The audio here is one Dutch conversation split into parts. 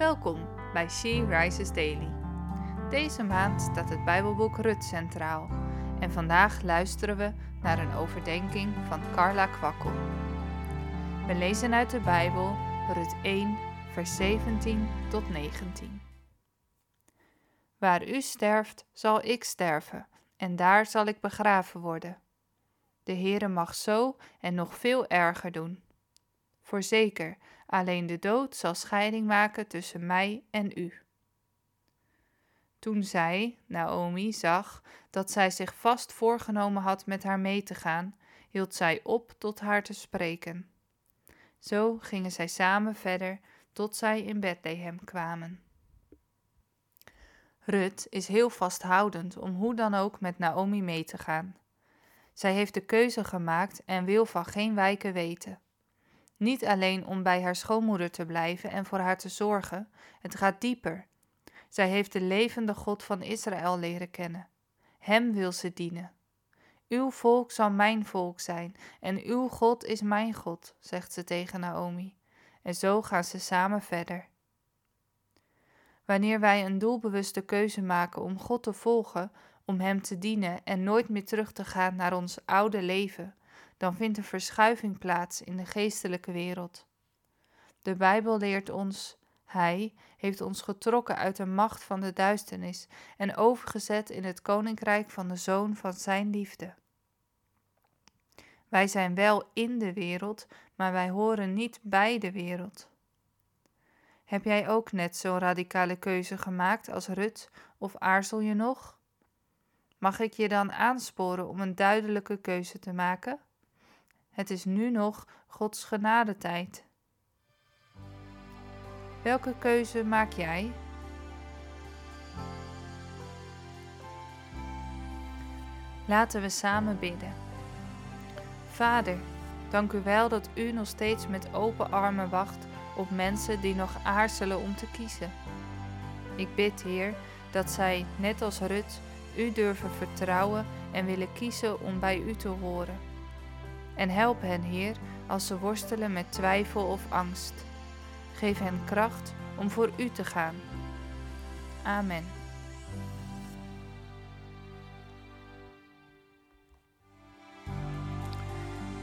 Welkom bij She Rises Daily. Deze maand staat het Bijbelboek Rut centraal en vandaag luisteren we naar een overdenking van Carla Kwakkel. We lezen uit de Bijbel Rut 1, vers 17 tot 19. Waar u sterft, zal ik sterven, en daar zal ik begraven worden. De Heere mag zo en nog veel erger doen. Voorzeker, alleen de dood zal scheiding maken tussen mij en u. Toen zij, Naomi, zag dat zij zich vast voorgenomen had met haar mee te gaan, hield zij op tot haar te spreken. Zo gingen zij samen verder tot zij in Bethlehem kwamen. Rut is heel vasthoudend om hoe dan ook met Naomi mee te gaan. Zij heeft de keuze gemaakt en wil van geen wijken weten. Niet alleen om bij haar schoonmoeder te blijven en voor haar te zorgen, het gaat dieper. Zij heeft de levende God van Israël leren kennen. Hem wil ze dienen. Uw volk zal mijn volk zijn en uw God is mijn God, zegt ze tegen Naomi. En zo gaan ze samen verder. Wanneer wij een doelbewuste keuze maken om God te volgen, om Hem te dienen en nooit meer terug te gaan naar ons oude leven, dan vindt een verschuiving plaats in de geestelijke wereld. De Bijbel leert ons: Hij heeft ons getrokken uit de macht van de duisternis en overgezet in het koninkrijk van de Zoon van Zijn liefde. Wij zijn wel in de wereld, maar wij horen niet bij de wereld. Heb jij ook net zo'n radicale keuze gemaakt als Rut, of aarzel je nog? Mag ik je dan aansporen om een duidelijke keuze te maken? Het is nu nog Gods genadetijd. Welke keuze maak jij? Laten we samen bidden. Vader, dank u wel dat u nog steeds met open armen wacht op mensen die nog aarzelen om te kiezen. Ik bid, Heer, dat zij, net als Rut, u durven vertrouwen en willen kiezen om bij u te horen. En help hen, Heer, als ze worstelen met twijfel of angst. Geef hen kracht om voor u te gaan. Amen.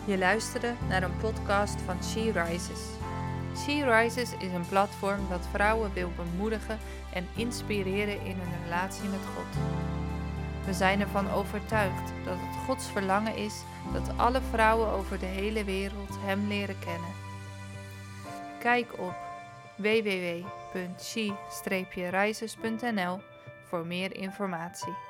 Je luisterde naar een podcast van She Rises. She Rises is een platform dat vrouwen wil bemoedigen en inspireren in hun relatie met God. We zijn ervan overtuigd dat het Gods verlangen is dat alle vrouwen over de hele wereld Hem leren kennen. Kijk op www.she-rises.nl voor meer informatie.